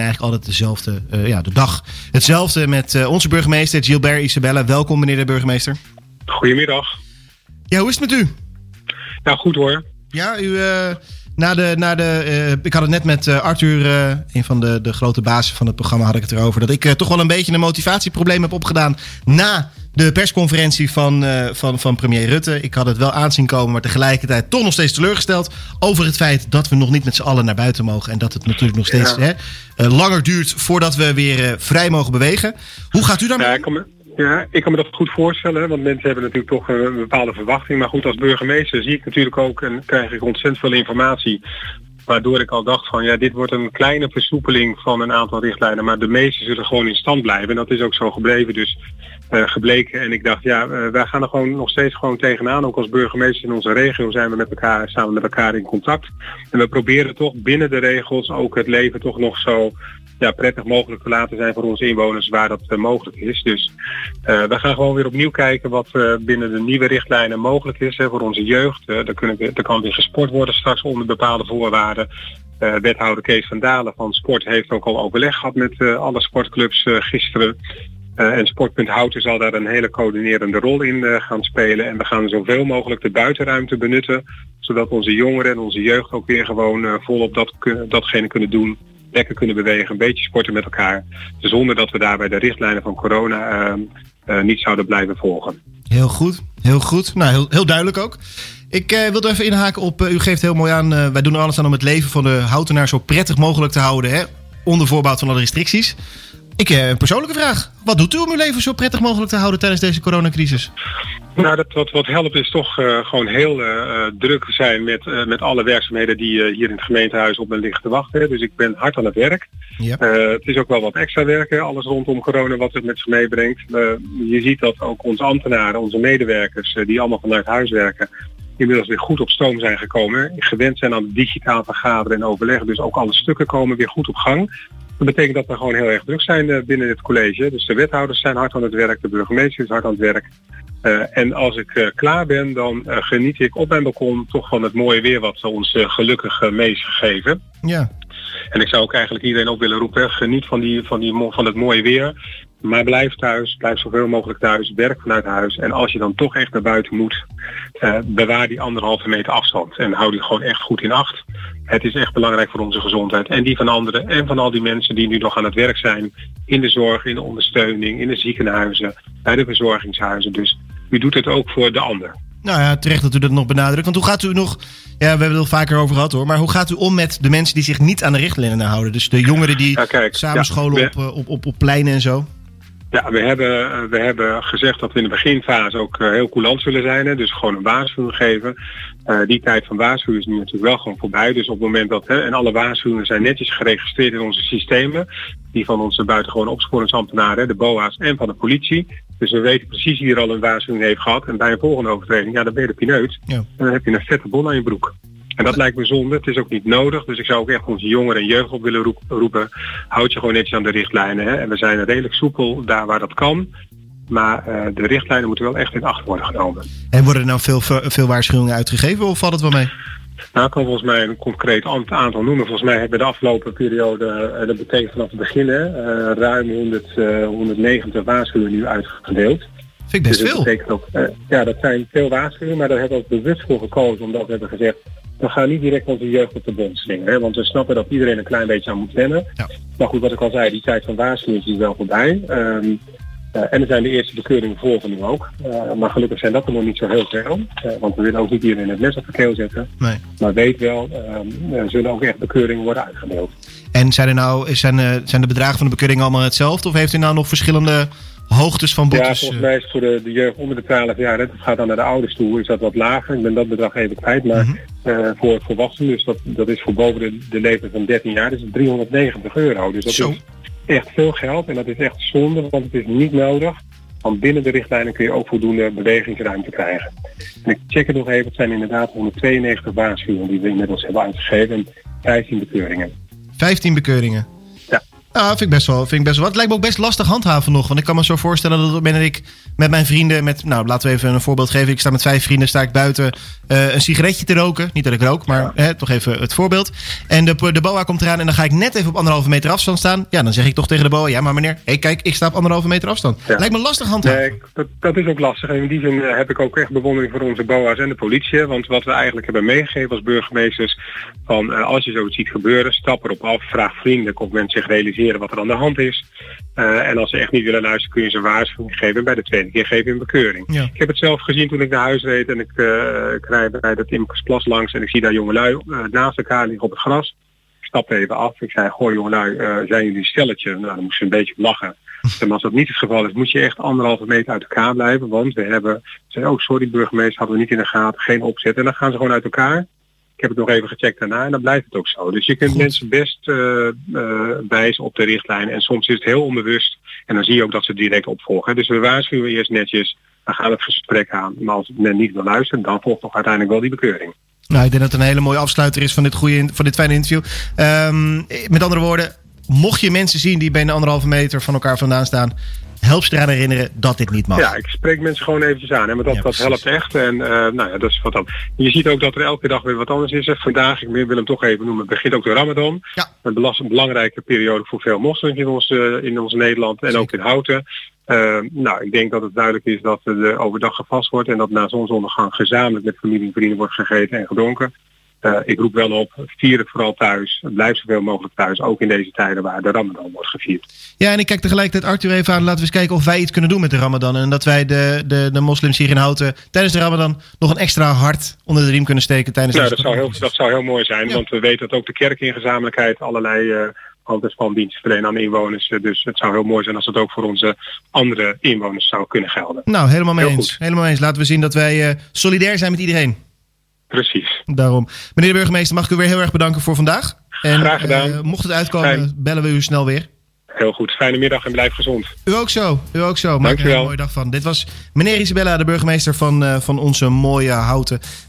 eigenlijk altijd dezelfde, uh, ja, de dag hetzelfde met uh, onze burgemeester Gilbert Isabella. Welkom meneer de burgemeester. Goedemiddag. Ja, hoe is het met u? Nou, goed hoor. Ja, u, uh, na de, na de, ik had het net met Arthur, een van de, de grote bazen van het programma, had ik het erover. Dat ik toch wel een beetje een motivatieprobleem heb opgedaan na de persconferentie van, van, van premier Rutte. Ik had het wel aanzien komen, maar tegelijkertijd toch nog steeds teleurgesteld over het feit dat we nog niet met z'n allen naar buiten mogen. En dat het natuurlijk nog steeds ja. hè, langer duurt voordat we weer vrij mogen bewegen. Hoe gaat u daarmee? Ja, ja, ik kan me dat goed voorstellen, want mensen hebben natuurlijk toch een bepaalde verwachting. Maar goed, als burgemeester zie ik natuurlijk ook en krijg ik ontzettend veel informatie Waardoor ik al dacht van ja, dit wordt een kleine versoepeling van een aantal richtlijnen. Maar de meeste zullen gewoon in stand blijven. En dat is ook zo gebleven. Dus uh, gebleken. En ik dacht, ja, uh, wij gaan er gewoon nog steeds gewoon tegenaan. Ook als burgemeester in onze regio zijn we met elkaar samen met elkaar in contact. En we proberen toch binnen de regels ook het leven toch nog zo ja, prettig mogelijk te laten zijn voor onze inwoners waar dat uh, mogelijk is. Dus uh, we gaan gewoon weer opnieuw kijken wat uh, binnen de nieuwe richtlijnen mogelijk is voor onze jeugd. daar, kunnen we, daar kan weer gesport worden straks onder bepaalde voorwaarden. wethouder Kees van Dalen van Sport heeft ook al overleg gehad met alle sportclubs gisteren. En Sportpunt Houten zal daar een hele coördinerende rol in gaan spelen. En we gaan zoveel mogelijk de buitenruimte benutten. Zodat onze jongeren en onze jeugd ook weer gewoon volop dat, datgene kunnen doen. Lekker kunnen bewegen, een beetje sporten met elkaar. Zonder dat we daarbij de richtlijnen van corona niet zouden blijven volgen. Heel goed, heel goed. Nou, heel, heel duidelijk ook. Ik uh, wil er even inhaken op, uh, u geeft heel mooi aan, wij doen er alles aan om het leven van de houtenaar zo prettig mogelijk te houden. Hè? Onder voorbehoud van alle restricties. Ik heb een persoonlijke vraag. Wat doet u om uw leven zo prettig mogelijk te houden tijdens deze coronacrisis? Nou, dat, wat, wat helpt is toch uh, gewoon heel uh, druk zijn met, uh, met alle werkzaamheden die hier in het gemeentehuis op me liggen te wachten. Dus ik ben hard aan het werk. Het is ook wel wat extra werken, alles rondom corona wat het met zich meebrengt. je ziet dat ook onze ambtenaren, onze medewerkers, die allemaal vanuit huis werken, inmiddels weer goed op stoom zijn gekomen. Gewend zijn aan digitaal vergaderen en overleggen. Dus ook alle stukken komen weer goed op gang. Dat betekent dat we gewoon heel erg druk zijn binnen het college. Dus de wethouders zijn hard aan het werk, de burgemeester is hard aan het werk. Uh, en als ik uh, klaar ben, dan geniet ik op mijn balkon toch van het mooie weer wat ze ons gelukkig mee is gegeven. Ja. En ik zou ook eigenlijk iedereen ook willen roepen, geniet van, die, van, die, van het mooie weer. Maar blijf thuis, blijf zoveel mogelijk thuis, werk vanuit huis. En als je dan toch echt naar buiten moet, bewaar die anderhalve meter afstand. En hou die gewoon echt goed in acht. Het is echt belangrijk voor onze gezondheid. En die van anderen en van al die mensen die nu nog aan het werk zijn. In de zorg, in de ondersteuning, in de ziekenhuizen, bij de verzorgingshuizen. Dus u doet het ook voor de ander. Nou ja, terecht dat u dat nog benadrukt. Want hoe gaat u nog, ja, we hebben het al vaker over gehad hoor, maar hoe gaat u om met de mensen die zich niet aan de richtlijnen houden? Dus de jongeren die ja, kijk, samen scholen ja, op, op, op, op pleinen en zo? Ja, we hebben, we hebben gezegd dat we in de beginfase ook heel coulant zullen zijn. Hè, dus gewoon een waarschuwing geven. Uh, die tijd van waarschuwen is nu natuurlijk wel gewoon voorbij. Dus op het moment dat, hè, en alle waarschuwingen zijn netjes geregistreerd in onze systemen. Die van onze buitengewone opsporingsambtenaren, de BOA's en van de politie. Dus we weten precies wie er al een waarschuwing heeft gehad. En bij een volgende overtreding, ja, dan ben je de pineut. Ja. En dan heb je een vette bon aan je broek. En dat lijkt me zonde. Het is ook niet nodig. Dus ik zou ook echt onze jongeren en jeugd op willen roepen. Houd je gewoon netjes aan de richtlijnen. Hè? En we zijn redelijk soepel daar waar dat kan. Maar uh, de richtlijnen moeten wel echt in acht worden genomen. En worden er nou veel, veel waarschuwingen uitgegeven of valt het wel mee? Nou, ik kan volgens mij een concreet aantal noemen. Volgens mij hebben we de afgelopen periode, uh, dat betekent vanaf het begin, uh, ruim 100, 190 waarschuwingen nu uitgedeeld. Vind ik best dus veel. Dat ook, ja, dat zijn veel waarschuwingen, maar daar hebben we ook bewust voor gekozen. Omdat we hebben gezegd, we gaan niet direct onze jeugd op de bond slingen. Hè? Want we snappen dat iedereen een klein beetje aan moet wennen. Ja. Maar goed, wat ik al zei, die tijd van waarschuwing is wel voorbij. Um, uh, en er zijn de eerste bekeuringen volgen nu ook. Uh, maar gelukkig zijn dat er nog niet zo heel veel. Uh, want we willen ook niet iedereen het mes op de keel zetten. Nee. Maar weet wel, er zullen ook echt bekeuringen worden uitgedeeld. En zijn, er nou, zijn, zijn de bedragen van de bekeuring allemaal hetzelfde? Of heeft u nou nog verschillende hoogtes van boetes? Ja, volgens mij is voor de, de jeugd onder de 12 jaar, dat gaat dan naar de ouders toe, is dat wat lager. Ik ben dat bedrag even kwijt. Maar mm -hmm. uh, voor volwassenen, dus dat, dat is voor boven de, de leeftijd van 13 jaar, is het 390 euro. Dus dat Zo. is echt veel geld en dat is echt zonde, want het is niet nodig. Want binnen de richtlijnen kun je ook voldoende bewegingsruimte krijgen. En ik check het nog even, het zijn inderdaad 192 waarschuwingen die we inmiddels hebben uitgegeven en 15 bekeuringen. 15 bekeuringen? Ja. Nou, vind ik best wel, vind ik best wel wat. Het lijkt me ook best lastig handhaven nog. Want ik kan me zo voorstellen dat dat ik met mijn vrienden, met, nou laten we even een voorbeeld geven. Ik sta met vijf vrienden, sta ik buiten eh, een sigaretje te roken. Niet dat ik rook, maar hè, toch even het voorbeeld. En de, de boa komt eraan en dan ga ik net even op anderhalve meter afstand staan. Ja, dan zeg ik toch tegen de boa, ja maar meneer, hey, kijk, ik sta op anderhalve meter afstand. Ja. Lijkt me lastig handhaven. Nee, dat, dat is ook lastig. En in die zin eh, heb ik ook echt bewondering voor onze BOA's en de politie. Want wat we eigenlijk hebben meegegeven als burgemeesters, van eh, als je zoiets ziet gebeuren, stap erop af, vraag vriendelijk of mensen zich wat er aan de hand is. Eh, en als ze echt niet willen luisteren, kun je ze een waarschuwing geven. En bij de tweede keer geef je een bekeuring. Ja. Ik heb het zelf gezien toen ik naar huis reed en ik, eh, ik rijd bij dat Imkersplas langs en ik zie daar jongelui uh, naast elkaar liggen op het gras. Ik stapte even af. Ik zei, goh jongelui, zijn jullie stelletje? Nou, dan moesten ze een beetje lachen. En als dat niet het geval is, moet je echt anderhalve meter uit elkaar blijven. Want we hebben, zei, oh sorry burgemeester, hadden we niet in de gaten, geen opzet. En dan gaan ze gewoon uit elkaar. Ik heb het nog even gecheckt daarna en dan blijft het ook zo. Dus je kunt Goed. mensen best uh, uh, wijzen op de richtlijn. En soms is het heel onbewust. En dan zie je ook dat ze direct opvolgen. Dus we waarschuwen eerst netjes. Dan gaat het gesprek aan. Maar als net niet wil luisteren, dan volgt toch uiteindelijk wel die bekeuring. Nou, ik denk dat het een hele mooie afsluiter is van dit, goede, van dit fijne interview. Um, met andere woorden, mocht je mensen zien die bij een anderhalve meter van elkaar vandaan staan, help ze eraan herinneren dat dit niet mag. Ja, ik spreek mensen gewoon eventjes aan. Hè, want dat, ja, dat helpt echt. En uh, nou ja, dat is wat dan. Je ziet ook dat er elke dag weer wat anders is. Vandaag, ik wil hem toch even noemen, begint ook de Ramadan. Ja. Een belangrijke periode voor veel moslims in ons, uh, in ons Nederland en Zeker. ook in Houten. Uh, nou, ik denk dat het duidelijk is dat er overdag gevast wordt en dat na zonsondergang gezamenlijk met familie en vrienden wordt gegeten en gedronken. Uh, ik roep wel op, vier het vooral thuis. Blijf zoveel mogelijk thuis, ook in deze tijden waar de Ramadan wordt gevierd. Ja, en ik kijk tegelijkertijd Arthur even aan. Laten we eens kijken of wij iets kunnen doen met de Ramadan. En dat wij de, de, de moslims hier in Houten tijdens de Ramadan nog een extra hart onder de riem kunnen steken. Tijdens ja, dat zou, heel, dat zou heel mooi zijn. Ja. Want we weten dat ook de kerk in gezamenlijkheid allerlei uh, handelspandiensten verlenen aan inwoners. Dus het zou heel mooi zijn als het ook voor onze andere inwoners zou kunnen gelden. Nou, helemaal mee eens. Helemaal mee eens. Laten we zien dat wij uh, solidair zijn met iedereen. Precies. Daarom. Meneer de burgemeester, mag ik u weer heel erg bedanken voor vandaag. En, Graag gedaan. Uh, mocht het uitkomen, Fijn. bellen we u snel weer. Heel goed. Fijne middag en blijf gezond. U ook zo. U ook zo. Maak er een mooie dag van. Dit was meneer Isabella, de burgemeester van, uh, van onze mooie houten.